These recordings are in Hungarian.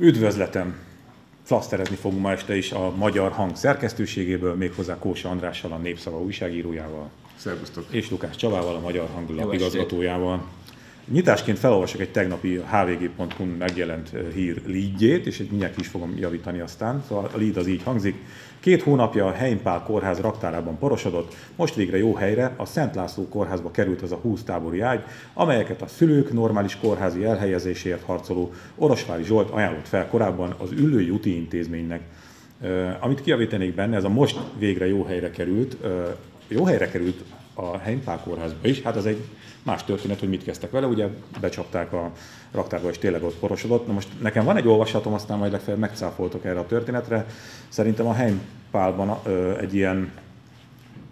Üdvözletem! Flaszterezni fogunk ma este is a Magyar Hang szerkesztőségéből, méghozzá Kósa Andrással, a Népszava újságírójával. Szervusztok! És Lukács Csabával, a Magyar Hang lapigazgatójával. Nyitásként felolvasok egy tegnapi hvg.hu megjelent hír leadjét, és egy mindjárt is fogom javítani aztán. Szóval a lead az így hangzik. Két hónapja a Heimpál kórház raktárában porosodott, most végre jó helyre a Szent László kórházba került az a 20 tábori ágy, amelyeket a szülők normális kórházi elhelyezéséért harcoló Orosvári Zsolt ajánlott fel korábban az Üllői úti intézménynek. Amit kiavítanék benne, ez a most végre jó helyre került, jó helyre került a Heimpál kórházba is, hát az egy más történet, hogy mit kezdtek vele, ugye becsapták a raktárba, és tényleg ott porosodott. Na most nekem van egy olvasatom, aztán majd legfeljebb megcáfoltok erre a történetre. Szerintem a Heimpálban egy ilyen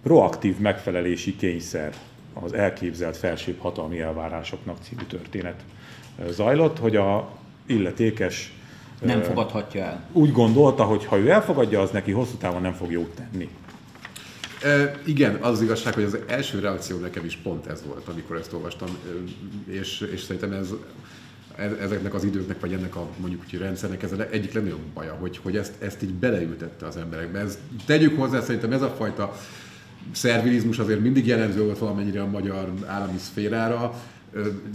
proaktív megfelelési kényszer az elképzelt felsőbb hatalmi elvárásoknak című történet zajlott, hogy a illetékes nem fogadhatja el. Úgy gondolta, hogy ha ő elfogadja, az neki hosszú távon nem fog jót tenni. E, igen, az, az igazság, hogy az első reakció nekem is pont ez volt, amikor ezt olvastam, és, és szerintem ez, ezeknek az időknek, vagy ennek a mondjuk úgy rendszernek ez egyik legnagyobb baja, hogy, hogy ezt, ezt így beleültette az emberekbe. Ez, tegyük hozzá, szerintem ez a fajta szervilizmus azért mindig jellemző volt valamennyire a magyar állami szférára,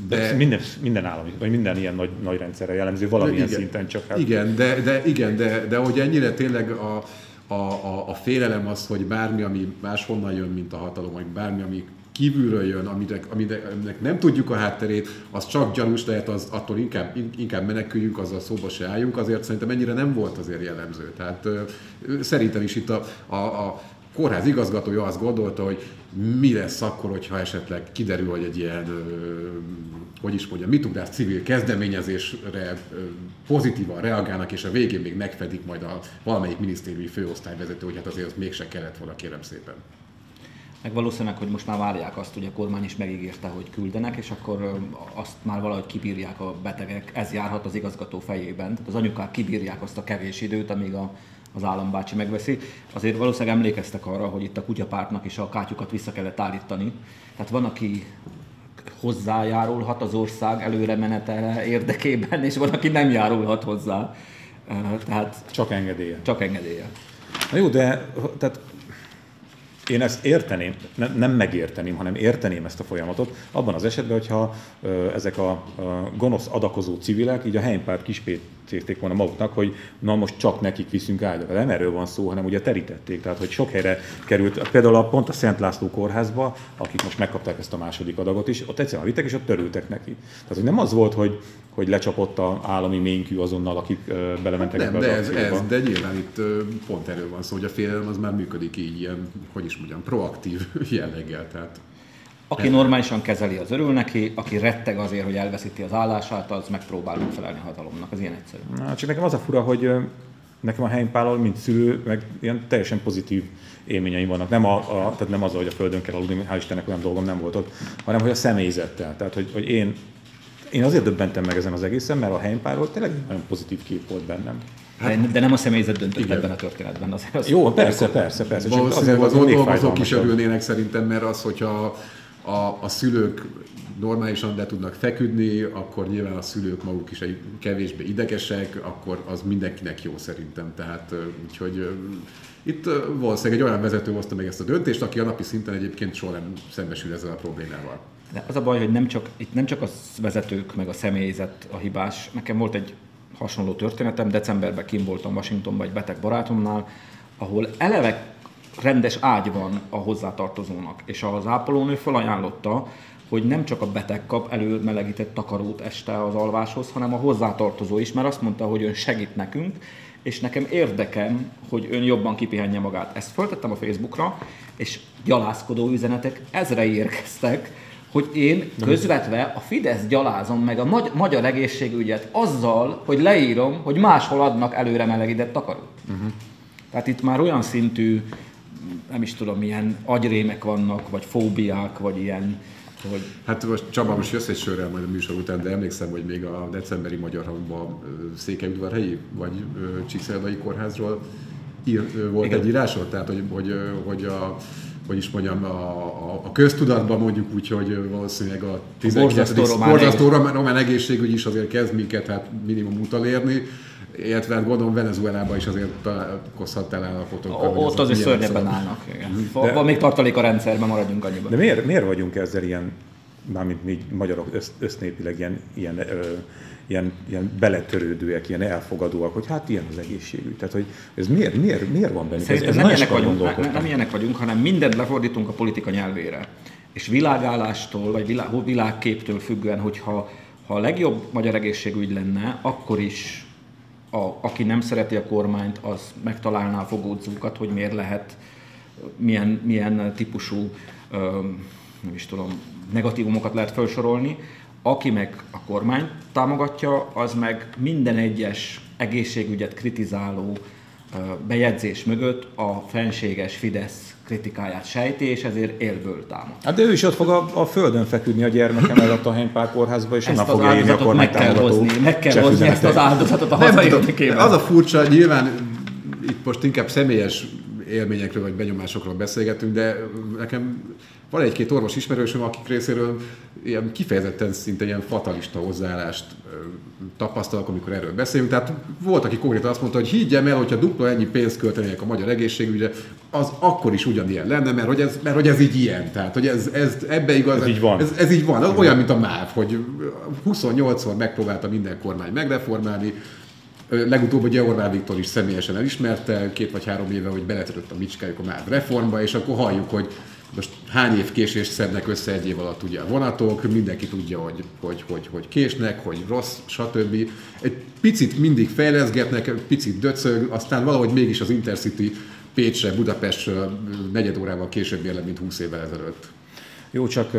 de, de minden, minden állami, vagy minden ilyen nagy, nagy rendszerre jellemző valamilyen igen, szinten csak. Hát... Igen, de, de, igen, de, de hogy ennyire tényleg a, a, a, a félelem az, hogy bármi, ami máshonnan jön, mint a hatalom, vagy bármi, ami kívülről jön, aminek, aminek nem tudjuk a hátterét, az csak gyanús lehet, az, attól inkább, inkább meneküljünk, azzal szóba se álljunk, azért szerintem ennyire nem volt azért jellemző. Tehát szerintem is itt a, a, a kórház igazgatója azt gondolta, hogy mi lesz akkor, hogyha esetleg kiderül, hogy egy ilyen, hogy is mondjam, mitugrás civil kezdeményezésre pozitívan reagálnak, és a végén még megfedik majd a valamelyik minisztériumi főosztályvezető, hogy hát azért az mégse kellett volna, kérem szépen. Meg valószínűleg, hogy most már várják azt, hogy a kormány is megígérte, hogy küldenek, és akkor azt már valahogy kibírják a betegek. Ez járhat az igazgató fejében. Tehát az anyukák kibírják azt a kevés időt, amíg a az állambácsi megveszi. Azért valószínűleg emlékeztek arra, hogy itt a kutyapártnak is a kátyukat vissza kellett állítani. Tehát van, aki hozzájárulhat az ország előre menetele érdekében, és van, aki nem járulhat hozzá. Tehát csak engedélye. Csak engedélye. Na jó, de tehát én ezt érteném, nem, nem megérteném, hanem érteném ezt a folyamatot, abban az esetben, hogyha ö, ezek a, a gonosz adakozó civilek így a helypárt kispécézték volna maguknak, hogy na most csak nekik viszünk ágyakat. Nem erről van szó, hanem ugye terítették. Tehát, hogy sok helyre került, például a, pont a Szent László kórházba, akik most megkapták ezt a második adagot is, ott egyszerűen vittek, és ott törültek neki. Tehát, hogy nem az volt, hogy, hogy lecsapott a állami ménykű azonnal, akik ö, belementek nem, ebbe de ez, ez, de nyilván itt pont erről van szó, hogy a félelem az már működik így, ilyen, hogy is mondjam, proaktív jelleggel. Tehát aki normálisan kezeli, az örül neki, aki retteg azért, hogy elveszíti az állását, az megpróbál megfelelni a hatalomnak. Az ilyen egyszerű. Na, csak nekem az a fura, hogy nekem a helypállal, mint szülő, meg ilyen teljesen pozitív élményeim vannak. Nem, a, a, tehát nem az, hogy a földön kell aludni, hál' Istennek olyan dolgom nem volt ott, hanem hogy a személyzettel. Tehát, hogy, hogy én, én azért döbbentem meg ezen az egészen, mert a helypáról tényleg nagyon pozitív kép volt bennem. Hát, de nem a személyzet döntött igen. ebben a történetben. Azért az Jó, persze, persze, persze. Valószínűleg az, az dolgozók is örülnének szerintem, mert az, hogyha a, a szülők normálisan le tudnak feküdni, akkor nyilván a szülők maguk is egy kevésbé idegesek, akkor az mindenkinek jó szerintem. Tehát úgyhogy itt valószínűleg egy olyan vezető hozta meg ezt a döntést, aki a napi szinten egyébként soha nem szembesül ezzel a problémával. De az a baj, hogy nem csak, itt nem csak a vezetők meg a személyzet a hibás. Nekem volt egy hasonló történetem. Decemberben kim voltam Washingtonban egy beteg barátomnál, ahol eleve rendes ágy van a hozzátartozónak, és az ápolónő felajánlotta, hogy nem csak a beteg kap előmelegített takarót este az alváshoz, hanem a hozzátartozó is, mert azt mondta, hogy ön segít nekünk, és nekem érdekem, hogy ön jobban kipihenje magát. Ezt föltettem a Facebookra, és gyalászkodó üzenetek ezre érkeztek, hogy én közvetve a Fidesz gyalázom meg a magy- magyar egészségügyet azzal, hogy leírom, hogy máshol adnak előre melegített takarót. Uh-huh. Tehát itt már olyan szintű, nem is tudom, milyen agyrémek vannak, vagy fóbiák, vagy ilyen, hogy... Hát most Csaba, most jössz egy sörrel majd a műsor után, de emlékszem, hogy még a decemberi Magyar Hangban Székelyudvarhelyi vagy Csíkszeredai kórházról ír, volt Igen. egy írásod, tehát hogy, hogy, hogy a hogy is mondjam, a, a, a köztudatban mondjuk úgy, hogy valószínűleg a 19. borzasztó román, román egészségügy is azért kezd minket hát minimum utolérni, illetve hát gondolom Venezuelában is azért találkozhattál állapotokkal. Ott azért szörnyebben állnak. Igen. De, Van még tartalék a rendszerben, maradjunk annyiban. De miért, miért vagyunk ezzel ilyen, mármint mi magyarok össznépileg ilyen, ilyen ö, ilyen, ilyen beletörődőek, ilyen elfogadóak, hogy hát ilyen az egészségügy. Tehát, hogy ez miért, miért, miért van bennük? Szerintem ez, ez nem, ilyenek vagyunk, nem, nem ilyenek vagyunk, hanem mindent lefordítunk a politika nyelvére. És világállástól, vagy világ, világképtől függően, hogyha ha a legjobb magyar egészségügy lenne, akkor is a, aki nem szereti a kormányt, az megtalálná a fogódzókat, hogy miért lehet, milyen, milyen típusú, nem is tudom, negatívumokat lehet felsorolni. Aki meg a kormány támogatja, az meg minden egyes egészségügyet kritizáló bejegyzés mögött a fenséges Fidesz kritikáját sejti, és ezért élből támad. Hát de ő is ott fog a, a földön feküdni a gyermeke mellett a Henypár kórházba, és onnan fogja írni a kormány meg kell hozni, meg kell hozni ezt az áldozatot a hazai Az a furcsa, nyilván itt most inkább személyes élményekről vagy benyomásokról beszélgetünk, de nekem van egy-két orvos ismerősöm, akik részéről ilyen kifejezetten szinte ilyen fatalista hozzáállást tapasztalok, amikor erről beszélünk. Tehát volt, aki konkrétan azt mondta, hogy higgyem el, hogyha dupla ennyi pénzt költenének a magyar egészségügyre, az akkor is ugyanilyen lenne, mert hogy ez, mert hogy ez így ilyen. Tehát, hogy ez, ez ebbe igaz. Ez így van. Ez, ez így van. Az olyan, mint a MÁV, hogy 28-szor megpróbálta minden kormány megreformálni, Legutóbb ugye Orbán Viktor is személyesen elismerte, két vagy három éve, hogy beletörött a micskájuk a MÁV reformba, és akkor halljuk, hogy most hány év késést szednek össze egy év alatt ugye a vonatok, mindenki tudja, hogy, hogy, hogy, hogy késnek, hogy rossz, stb. Egy picit mindig fejleszgetnek, egy picit döcög, aztán valahogy mégis az Intercity Pécsre, Budapestről negyed órával később ér mint 20 évvel ezelőtt. Jó, csak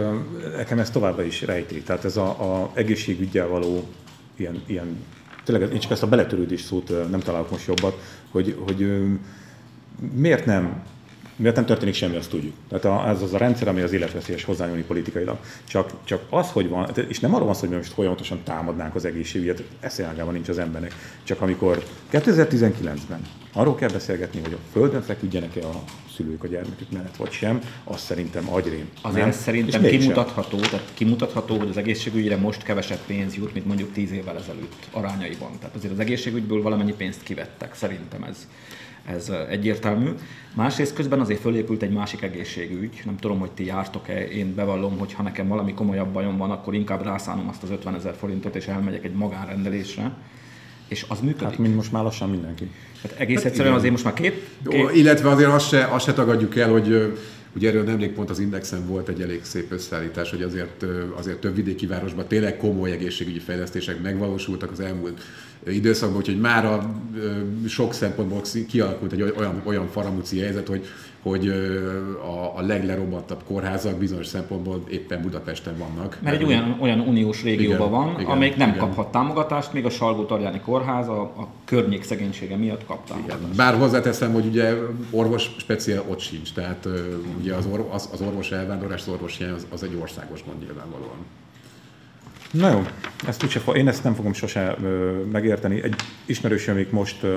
nekem ez továbbra is rejti. Tehát ez a, a egészségügyel való ilyen, ilyen tényleg én csak ezt a beletörődés szót nem találok most jobbat, hogy, hogy miért nem miért nem történik semmi, azt tudjuk. Tehát ez az a rendszer, ami az életveszélyes hozzányúlni politikailag. Csak, csak az, hogy van, és nem arról van szó, hogy mi most folyamatosan támadnánk az egészségügyet, eszeágában nincs az embernek. Csak amikor 2019-ben arról kell beszélgetni, hogy a földön feküdjenek-e a szülők a gyermekük mellett, vagy sem, az szerintem agyrém. Azért nem? szerintem kimutatható, tehát kimutatható, hogy az egészségügyre most kevesebb pénz jut, mint mondjuk 10 évvel ezelőtt arányaiban. Tehát azért az egészségügyből valamennyi pénzt kivettek, szerintem ez ez egyértelmű. Másrészt közben azért fölépült egy másik egészségügy, nem tudom, hogy ti jártok-e, én bevallom, hogy ha nekem valami komolyabb bajom van, akkor inkább rászánom azt az 50 ezer forintot, és elmegyek egy magánrendelésre, és az működik. Hát mint most már lassan mindenki. Hát egész hát egyszerűen igen. azért most már két, két... Jó, illetve azért azt se, azt se tagadjuk el, hogy Ugye erről nemrég pont az Indexen volt egy elég szép összeállítás, hogy azért, azért több vidéki városban tényleg komoly egészségügyi fejlesztések megvalósultak az elmúlt időszakban, úgyhogy már a, sok szempontból kialakult egy olyan, olyan faramúci helyzet, hogy, hogy a, a leglerobbantabb kórházak bizonyos szempontból éppen Budapesten vannak. Mert egy olyan, olyan uniós régióban igen, van, igen, amelyik nem igen. kaphat támogatást, még a Salgó Tarjáni Kórház a, a környék szegénysége miatt kap támogatást. Igen. Bár hozzáteszem, hogy ugye orvos speciál ott sincs, tehát ugye az, or, az, az orvos elvándorlás, az orvos az, az egy országos gond nyilvánvalóan. Na jó, ezt úgyse, én ezt nem fogom sose ö, megérteni. Egy ismerősöm, amik most ö,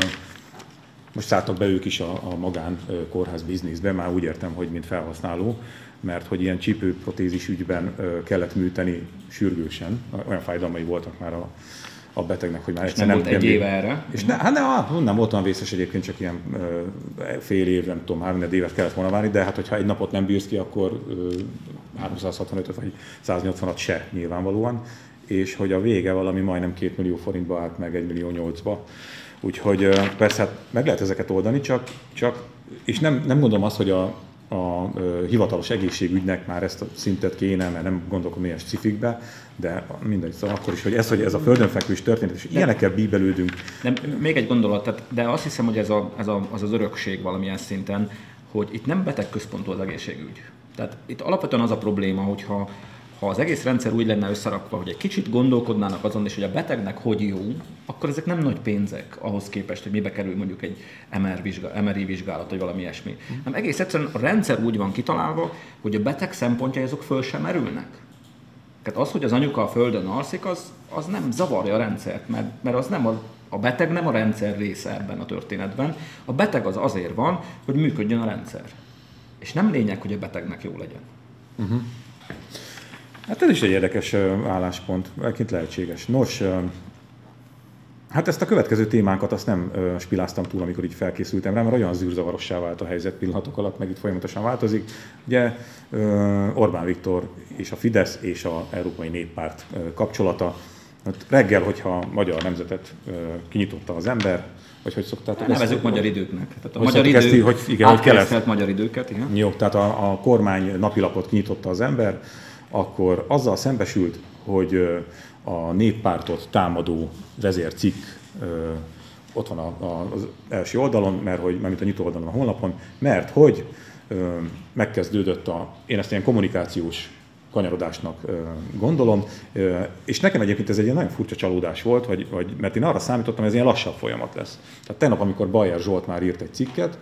most szálltak be ők is a, a magán kórház bizniszbe, már úgy értem, hogy mint felhasználó, mert hogy ilyen csípőprotézis ügyben kellett műteni sürgősen, olyan fájdalmai voltak már a, a betegnek, hogy már egyszer nem, volt egy éve erre. És ne, hát nem, nem volt olyan vészes egyébként, csak ilyen fél év, nem tudom, három évet kellett volna várni, de hát hogyha egy napot nem bírsz ki, akkor ö, 365 vagy 180-at se nyilvánvalóan és hogy a vége valami majdnem 2 millió forintba állt meg 1 millió 8-ba. Úgyhogy persze hát meg lehet ezeket oldani, csak, csak és nem, nem gondolom azt, hogy a, a, hivatalos egészségügynek már ezt a szintet kéne, mert nem gondolom ilyen cifikbe, de mindegy, szóval akkor is, hogy ez, hogy ez a földön fekvés történet, és de, ilyenekkel bíbelődünk. Nem, még egy gondolat, tehát, de azt hiszem, hogy ez, a, ez a, az az örökség valamilyen szinten, hogy itt nem betegközpontú az egészségügy. Tehát itt alapvetően az a probléma, hogyha ha az egész rendszer úgy lenne összerakva, hogy egy kicsit gondolkodnának azon is, hogy a betegnek hogy jó, akkor ezek nem nagy pénzek ahhoz képest, hogy mibe kerül mondjuk egy MR vizsgálat, MRI vizsgálat, vagy valami ilyesmi. Mm. Nem egész egyszerűen a rendszer úgy van kitalálva, hogy a beteg szempontjai azok föl sem merülnek. Tehát az, hogy az anyuka a földön alszik, az, az nem zavarja a rendszert, mert, mert az nem a, a beteg nem a rendszer része ebben a történetben. A beteg az azért van, hogy működjön a rendszer. és nem lényeg, hogy a betegnek jó legyen. Uh-huh. Hát ez is egy érdekes álláspont, egyébként lehetséges. Nos, Hát ezt a következő témánkat azt nem ö, spiláztam túl, amikor így felkészültem rá, mert olyan zűrzavarossá vált a helyzet pillanatok alatt, meg itt folyamatosan változik. Ugye ö, Orbán Viktor és a Fidesz és a Európai Néppárt ö, kapcsolata. Hát reggel, hogyha magyar nemzetet ö, kinyitotta az ember, vagy hogy szoktátok hát Nevezük magyar időknek. Tehát a magyar idő, ezt, hogy igen, hogy kellett. magyar időket, igen. Jó, tehát a, a kormány napilapot kinyitotta az ember, akkor azzal szembesült, hogy a néppártot támadó vezércikk ott van az első oldalon, mert hogy, mint a nyitó oldalon a honlapon, mert hogy megkezdődött a, én ezt ilyen kommunikációs kanyarodásnak gondolom, és nekem egyébként ez egy nagyon furcsa csalódás volt, hogy, hogy, mert én arra számítottam, hogy ez ilyen lassabb folyamat lesz. Tehát tegnap, amikor Bajer Zsolt már írt egy cikket,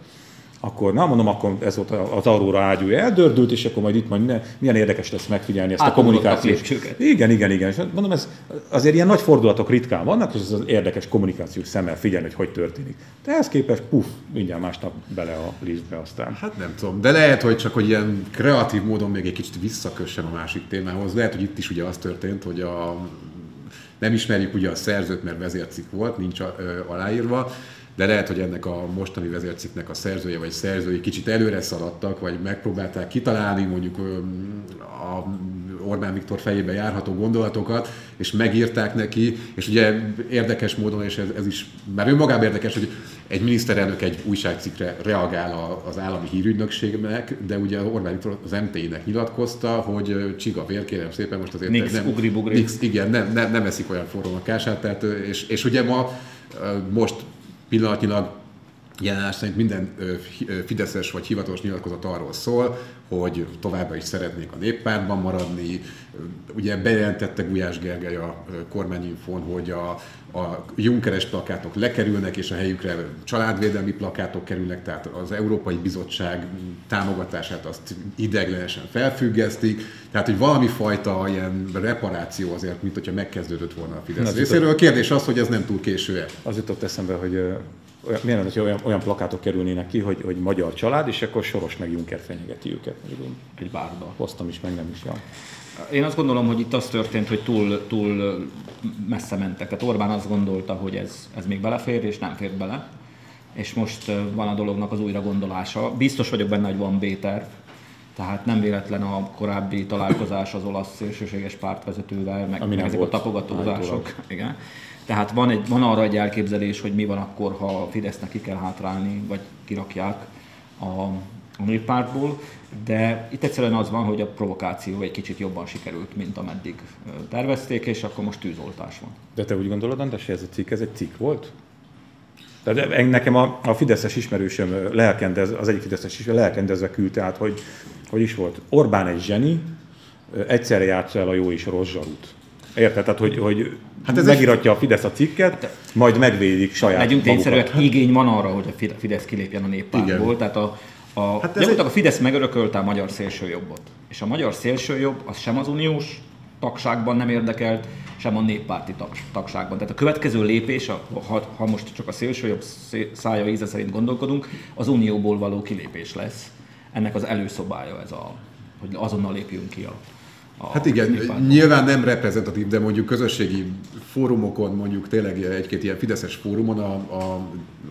akkor na mondom, akkor ez volt az Aurora ágyúja eldördült, és akkor majd itt majd ne, milyen érdekes lesz megfigyelni ezt a kommunikációt. Igen, igen, igen. És mondom, ez azért ilyen nagy fordulatok ritkán vannak, és ez az érdekes kommunikációs szemmel figyelni, hogy hogy történik. De ehhez képest, puff, mindjárt másnap bele a lisztbe aztán. Hát nem tudom, de lehet, hogy csak hogy ilyen kreatív módon még egy kicsit visszakössen a másik témához. Lehet, hogy itt is ugye az történt, hogy a nem ismerjük ugye a szerzőt, mert vezércik volt, nincs aláírva, de lehet, hogy ennek a mostani vezérciknek a szerzője vagy szerzői kicsit előre szaladtak, vagy megpróbálták kitalálni mondjuk a Orbán Viktor fejébe járható gondolatokat, és megírták neki, és ugye érdekes módon, és ez, ez is már önmagában érdekes, hogy egy miniszterelnök egy újságcikkre reagál az állami hírügynökségnek, de ugye Orbán Viktor az MTI-nek nyilatkozta, hogy csiga vér, kérem szépen, most azért Nix, nem, ugri, bugri. Nix, igen, nem, nem, nem eszik olyan forró a kását, tehát, és, és ugye ma most pillanatnyilag jelenás szerint minden fideszes vagy hivatalos nyilatkozat arról szól, hogy továbbra is szeretnék a néppártban maradni. Ugye bejelentette Gulyás Gergely a kormányinfon, hogy a, a Junkeres plakátok lekerülnek, és a helyükre családvédelmi plakátok kerülnek, tehát az Európai Bizottság támogatását azt ideglenesen felfüggesztik. Tehát, hogy valami fajta ilyen reparáció azért, mint hogyha megkezdődött volna a Fidesz részéről. A kérdés az, hogy ez nem túl késő-e. Az jutott eszembe, hogy olyan, milyen lenne, hogy olyan, olyan plakátok kerülnének ki, hogy, hogy magyar család, és akkor Soros meg Juncker fenyegeti őket. Egy bárba. Hoztam is, meg nem is. Ja. Én azt gondolom, hogy itt az történt, hogy túl, túl messze mentek. Tehát Orbán azt gondolta, hogy ez, ez még belefér, és nem fér bele. És most van a dolognak az újra gondolása. Biztos vagyok benne, hogy van B-terv. Tehát nem véletlen a korábbi találkozás az olasz szélsőséges pártvezetővel, meg, meg ezek a tapogatózások. Igen. Tehát van, egy, van arra egy elképzelés, hogy mi van akkor, ha Fidesznek ki kell hátrálni, vagy kirakják a, a néppártból, de itt egyszerűen az van, hogy a provokáció egy kicsit jobban sikerült, mint ameddig tervezték, és akkor most tűzoltás van. De te úgy gondolod, András, hogy ez a cikk, ez egy cikk volt? Tehát nekem a, a Fideszes ismerősöm lelkendez, az egyik Fideszes is lelkendezve küldte át, hogy, hogy is volt. Orbán egy zseni, egyszerre játsza el a jó és a rossz zsarút. Érted? Tehát, hogy, hogy hát ez megiratja a Fidesz a cikket, hát, majd megvédik saját Legyünk tényszerűek, igény van arra, hogy a Fidesz kilépjen a néppártból. Igen. Tehát a, a, hát gyakorlatilag egy... a Fidesz megörökölte a magyar szélsőjobbot. És a magyar szélsőjobb az sem az uniós tagságban nem érdekelt, sem a néppárti tag, tagságban. Tehát a következő lépés, ha, ha most csak a szélsőjobb szája íze szerint gondolkodunk, az unióból való kilépés lesz. Ennek az előszobája ez a, hogy azonnal lépjünk ki a Hát igen, nyilván nem reprezentatív, de mondjuk közösségi fórumokon, mondjuk tényleg egy-két ilyen Fideszes fórumon a, a,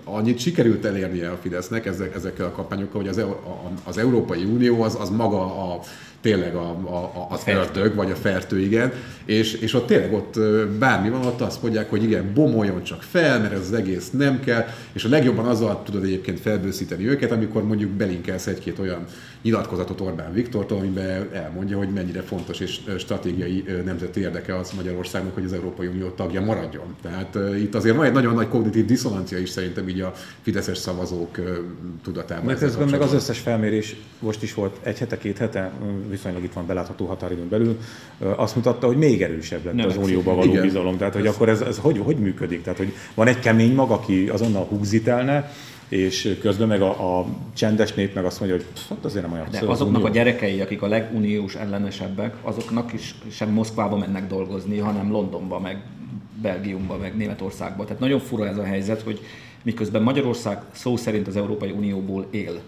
annyit sikerült elérnie a Fidesznek ezek, ezekkel a kampányokkal, hogy az, a, az Európai Unió az, az maga a tényleg a, a, az ördög, vagy a fertő, igen, és, és ott tényleg ott bármi van, ott azt mondják, hogy igen, bomoljon csak fel, mert ez az egész nem kell, és a legjobban azzal tudod egyébként felbőszíteni őket, amikor mondjuk belinkelsz egy-két olyan nyilatkozatot Orbán Viktortól, amiben elmondja, hogy mennyire fontos és stratégiai nemzeti érdeke az Magyarországnak, hogy az Európai Unió tagja maradjon. Tehát itt azért van egy nagyon nagy kognitív diszonancia is szerintem így a fideszes szavazók tudatában. Mert ez meg az összes felmérés most is volt egy hete, két hete, viszonylag itt van belátható határidőn belül, azt mutatta, hogy még erősebb lett Nem, az unióba való igen. bizalom. Tehát, hogy ez akkor ez, ez hogy, hogy működik? Tehát, hogy van egy kemény mag, aki azonnal húzítelne, és közben meg a, a csendes nép meg azt mondja, hogy hát azért nem olyan. De azoknak az a gyerekei, akik a leguniós ellenesebbek, azoknak is sem Moszkvába mennek dolgozni, hanem Londonba, meg Belgiumba, meg Németországba. Tehát nagyon fura ez a helyzet, hogy miközben Magyarország szó szerint az Európai Unióból él,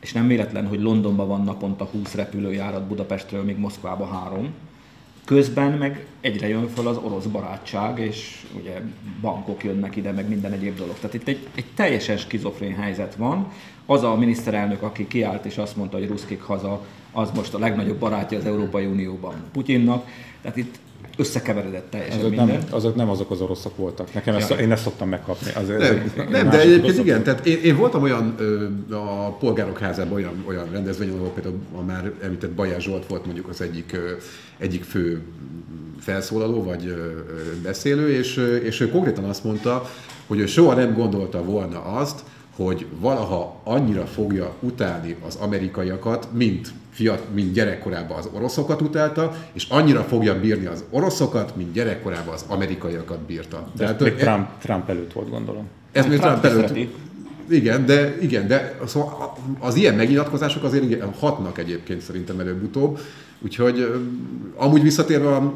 és nem véletlen, hogy Londonban van naponta 20 repülőjárat Budapestről, még Moszkvába három. Közben meg egyre jön föl az orosz barátság, és ugye bankok jönnek ide, meg minden egyéb dolog. Tehát itt egy, egy teljesen skizofrén helyzet van. Az a miniszterelnök, aki kiállt és azt mondta, hogy ruszkik haza, az most a legnagyobb barátja az Európai Unióban Putyinnak. Tehát itt összekeveredett teljesen azok minden. Nem, azok nem azok az oroszok voltak. Nekem ezt, én ezt szoktam megkapni. Az, nem, ez nem de egyébként igen, tehát én, én voltam olyan ö, a polgárok házában olyan, olyan rendezvényen, ahol például a már említett Bajás Zsolt volt mondjuk az egyik, ö, egyik fő felszólaló vagy ö, beszélő, és, és ő konkrétan azt mondta, hogy ő soha nem gondolta volna azt, hogy valaha annyira fogja utálni az amerikaiakat, mint fiat, mint gyerekkorában az oroszokat utálta, és annyira fogja bírni az oroszokat, mint gyerekkorában az amerikaiakat bírta. De Tehát, még e, Trump, Trump előtt volt, gondolom. Ez még Trump, Trump előtt. Igen, de, igen, de szóval az ilyen megnyilatkozások azért igen, hatnak egyébként szerintem előbb-utóbb. Úgyhogy amúgy visszatérve a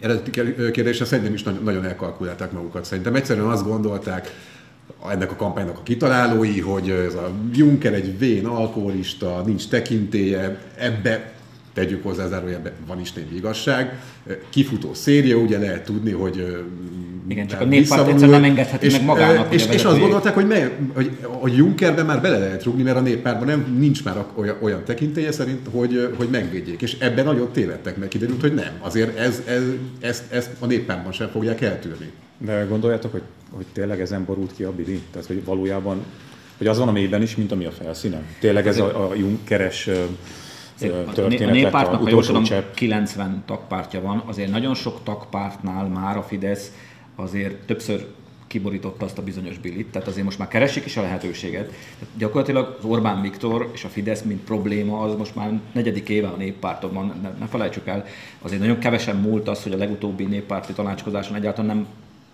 eredeti kérdésre szerintem is nagyon elkalkulálták magukat. Szerintem egyszerűen azt gondolták, ennek a kampánynak a kitalálói, hogy ez a Juncker egy vén alkoholista, nincs tekintélye, ebbe tegyük hozzá zárójelbe, van is némi igazság. Kifutó széria, ugye lehet tudni, hogy igen, csak a néppárt egyszer nem engedheti és, meg magának. És, és azt gondolták, hogy, mely, hogy, hogy Junckerben már bele lehet rugni, mert a néppártban nem, nincs már olyan, olyan tekintélye szerint, hogy, hogy megvédjék. És ebben nagyon tévedtek, mert kiderült, hogy nem. Azért ez, ez, ezt, ezt a néppártban sem fogják eltűrni. De gondoljátok, hogy, hogy tényleg ezen borult ki a bili? Tehát, hogy valójában, hogy az van a mélyben is, mint ami a felszínen? Tényleg ez a, a Junckeres történet a néppártnak, ha jól tudom, 90 tagpártya van, azért nagyon sok tagpártnál már a Fidesz azért többször kiborította azt a bizonyos bilit, tehát azért most már keresik is a lehetőséget. Tehát gyakorlatilag az Orbán Viktor és a Fidesz, mint probléma, az most már negyedik éve a néppárton van, ne, ne felejtsük el, azért nagyon kevesen múlt az, hogy a legutóbbi néppárti tanácskozáson egyáltalán nem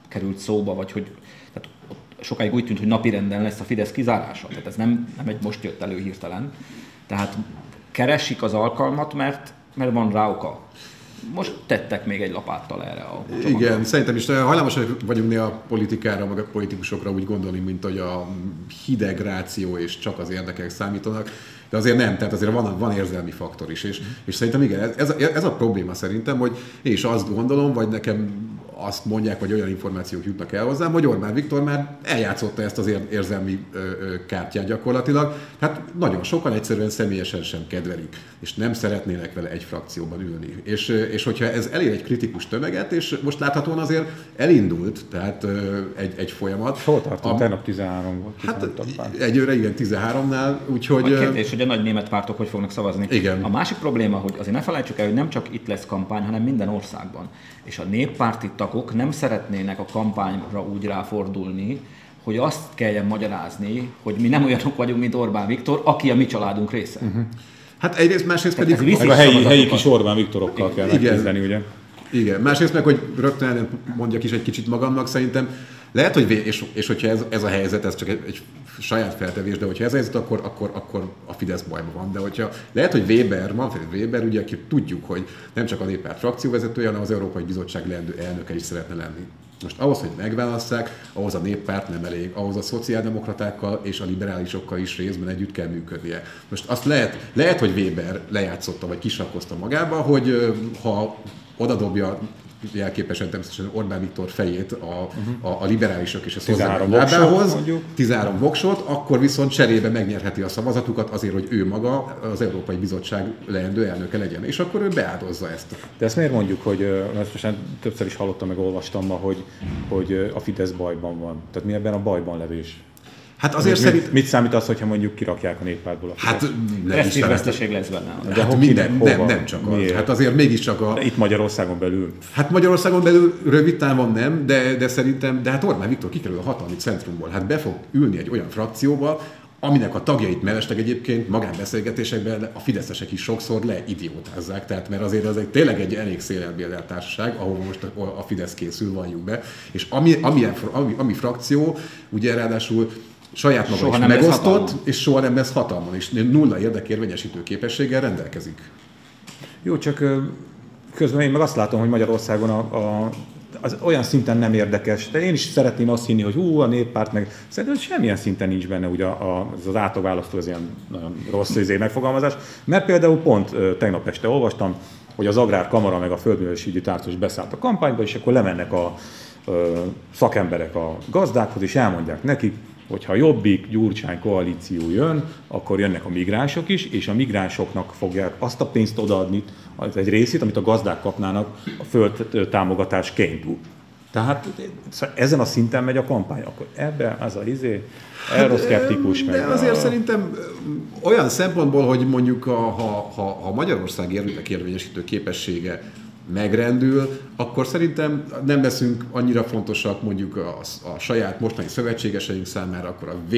került szóba, vagy hogy tehát sokáig úgy tűnt, hogy napirenden lesz a Fidesz kizárása. Tehát ez nem, nem egy most jött elő hirtelen. Tehát keresik az alkalmat, mert, mert van rá oka. Most tettek még egy lapáttal erre a csomagra. Igen, szerintem is hajlamosak vagyunk néha politikára, meg a politikusokra úgy gondolni, mint hogy a hideg ráció és csak az érdekek számítanak de azért nem, tehát azért van, van érzelmi faktor is, és, és szerintem igen, ez, ez a probléma szerintem, hogy én is azt gondolom, vagy nekem azt mondják, vagy olyan információk jutnak el hozzám, hogy Orbán Viktor már eljátszotta ezt az érzelmi kártyát gyakorlatilag. Hát nagyon sokan egyszerűen személyesen sem kedvelik, és nem szeretnének vele egy frakcióban ülni. És, és hogyha ez elér egy kritikus tömeget, és most láthatóan azért elindult, tehát egy, egy folyamat. Hol tartunk? A, Tegnap 13 volt. Hát egyőre igen, 13-nál, úgyhogy... A kérdés, hogy a nagy német pártok hogy fognak szavazni. Igen. A másik probléma, hogy azért ne felejtsük el, hogy nem csak itt lesz kampány, hanem minden országban. És a néppárti tagok nem szeretnének a kampányra úgy ráfordulni, hogy azt kelljen magyarázni, hogy mi nem olyanok vagyunk, mint Orbán Viktor, aki a mi családunk része. Uh-huh. Hát egyrészt, másrészt Tehát pedig... Ez a helyi, helyi kis Orbán Viktorokkal kell megküzdeni, ugye? Igen, másrészt meg, hogy rögtön mondjak is egy kicsit magamnak, szerintem lehet, hogy, és, és hogyha ez, ez a helyzet, ez csak egy, egy saját feltevés, de hogyha ez a helyzet, akkor, akkor, akkor a Fidesz bajban van. De hogyha lehet, hogy Weber, Manfred Weber, ugye, aki tudjuk, hogy nem csak a néppárt frakcióvezetője, hanem az Európai Bizottság leendő elnöke is szeretne lenni. Most ahhoz, hogy megválasszák, ahhoz a néppárt nem elég, ahhoz a szociáldemokratákkal és a liberálisokkal is részben együtt kell működnie. Most azt lehet, lehet hogy Weber lejátszotta vagy kisakkozta magába, hogy ha odadobja jelképesen természetesen Orbán Viktor fejét a, uh-huh. a, a liberálisok és a szociálisok lábához, 13 voksot, akkor viszont cserébe megnyerheti a szavazatukat azért, hogy ő maga az Európai Bizottság leendő elnöke legyen. És akkor ő beáldozza ezt. De ezt miért mondjuk, hogy ezt most többször is hallottam, meg olvastam ma, hogy, hogy a Fidesz bajban van. Tehát mi ebben a bajban levés? Hát azért mit, szerint... Mit számít az, hogyha mondjuk kirakják a néppártból a Hát veszteség lesz benne. De hát minden, nem, nem csak az. Hát azért mégiscsak a... De itt Magyarországon belül. Hát Magyarországon belül rövid távon nem, de, de szerintem, de hát Orbán Viktor kikerül a hatalmi centrumból. Hát be fog ülni egy olyan frakcióba, aminek a tagjait mellesleg egyébként magánbeszélgetésekben a fideszesek is sokszor leidiótázzák, tehát mert azért az egy tényleg egy elég szélelbérdelt társaság, ahol most a Fidesz készül, valljuk be, és ami, ami, ami, ami frakció, ugye ráadásul saját maga soha is megosztott, és soha nem lesz hatalmon, és nulla érdekérvényesítő képességgel rendelkezik. Jó, csak közben én meg azt látom, hogy Magyarországon a, a az olyan szinten nem érdekes. De én is szeretném azt hinni, hogy hú, a néppárt meg... Szerintem semmilyen szinten nincs benne ugye az, az átlagválasztó, az ilyen nagyon rossz izé megfogalmazás. Mert például pont tegnap este olvastam, hogy az Agrárkamara meg a Földművelésügyi Tárcos beszállt a kampányba, és akkor lemennek a szakemberek a gazdákhoz, és elmondják nekik, hogyha Jobbik, Gyurcsány koalíció jön, akkor jönnek a migránsok is, és a migránsoknak fogják azt a pénzt odaadni, az egy részét, amit a gazdák kapnának a föld támogatásként. Tehát ezen a szinten megy a kampány, akkor ebben az a izé, euroszkeptikus. Hát, de azért a... szerintem olyan szempontból, hogy mondjuk a, ha, ha, ha Magyarország érvényesítő képessége megrendül, akkor szerintem nem leszünk annyira fontosak mondjuk a, a saját mostani szövetségeseink számára, akkor a v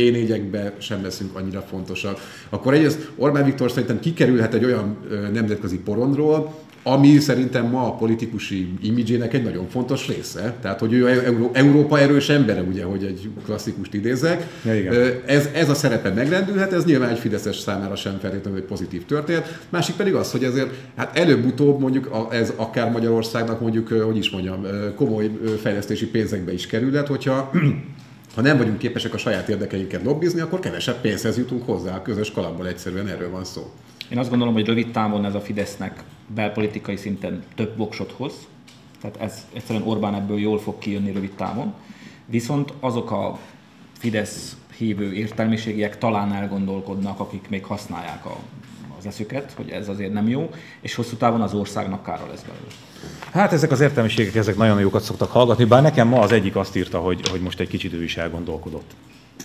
sem leszünk annyira fontosak. Akkor egyrészt Orbán Viktor szerintem kikerülhet egy olyan nemzetközi porondról, ami szerintem ma a politikusi imidzsének egy nagyon fontos része. Tehát, hogy ő Euró- Európa erős embere, ugye, hogy egy klasszikust idézek. Ja, igen. ez, ez a szerepe megrendülhet, ez nyilván egy Fideszes számára sem feltétlenül egy pozitív történet. Másik pedig az, hogy ezért hát előbb-utóbb mondjuk ez akár Magyarországnak mondjuk, hogy is mondjam, komoly fejlesztési pénzekbe is kerülhet, hogyha ha nem vagyunk képesek a saját érdekeinket lobbizni, akkor kevesebb pénzhez jutunk hozzá a közös kalapból, egyszerűen erről van szó. Én azt gondolom, hogy rövid távon ez a Fidesznek belpolitikai szinten több voksot hoz, tehát ez egyszerűen Orbán ebből jól fog kijönni rövid távon. Viszont azok a Fidesz hívő értelmiségiek talán elgondolkodnak, akik még használják a, az eszüket, hogy ez azért nem jó, és hosszú távon az országnak kára lesz belőle. Hát ezek az értelmiségek, ezek nagyon jókat szoktak hallgatni, bár nekem ma az egyik azt írta, hogy, hogy most egy kicsit ő is elgondolkodott.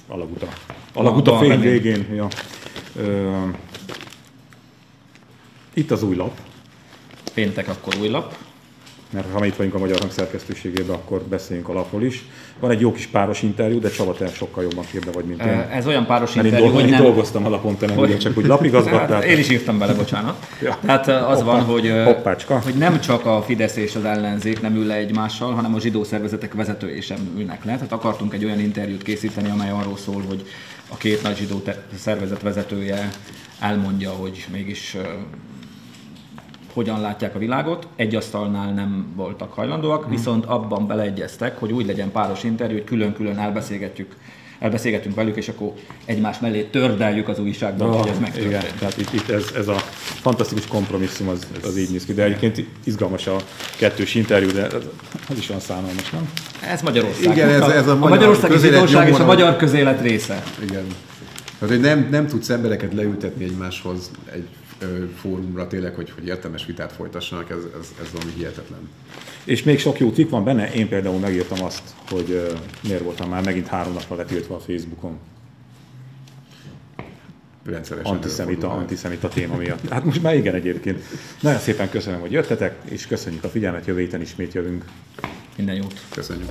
Alaguta. Alaguta fél végén. Ja. Ö, itt az új lap. Péntek akkor új lap. Mert ha itt vagyunk a Magyar Hang szerkesztőségében, akkor beszéljünk a lapról is. Van egy jó kis páros interjú, de Csaba, te sokkal jobban képbe vagy, mint én. Ez olyan páros Mert interjú, hogy nem... dolgoztam a lapon, te nem hogy... csak úgy lapigazgattál. Hát, én is írtam bele, bocsánat. ja. Tehát az Hoppá. van, hogy, Hoppácska. hogy nem csak a Fidesz és az ellenzék nem ül le egymással, hanem a zsidó szervezetek vezetői sem ülnek le. Tehát akartunk egy olyan interjút készíteni, amely arról szól, hogy a két nagy zsidó szervezet vezetője elmondja, hogy mégis hogyan látják a világot, egy asztalnál nem voltak hajlandóak, hmm. viszont abban beleegyeztek, hogy úgy legyen páros interjú, hogy külön-külön elbeszélgetjük elbeszélgetünk velük, és akkor egymás mellé tördeljük az újságban, oh, hogy ez megtörtént. Igen, tehát itt, itt ez, ez, a fantasztikus kompromisszum az, az így néz ki, de egyébként izgalmas a kettős interjú, de az is van szánalmas, nem? Ez Magyarország. Igen, ez, ez a, a Magyarországi zsidóság és a magyar közélet része. Igen. Tehát, hogy nem, nem tudsz embereket leültetni egymáshoz egy fórumra tényleg, hogy, hogy értelmes vitát folytassanak, ez, ez, ez valami hihetetlen. És még sok jó cikk van benne, én például megírtam azt, hogy uh, miért voltam már megint három napra letiltva a Facebookon. Rendszeresen antiszemita, antiszemita téma miatt. Hát most már igen egyébként. Nagyon szépen köszönöm, hogy jöttetek, és köszönjük a figyelmet, jövő héten ismét jövünk. Minden jót. Köszönjük.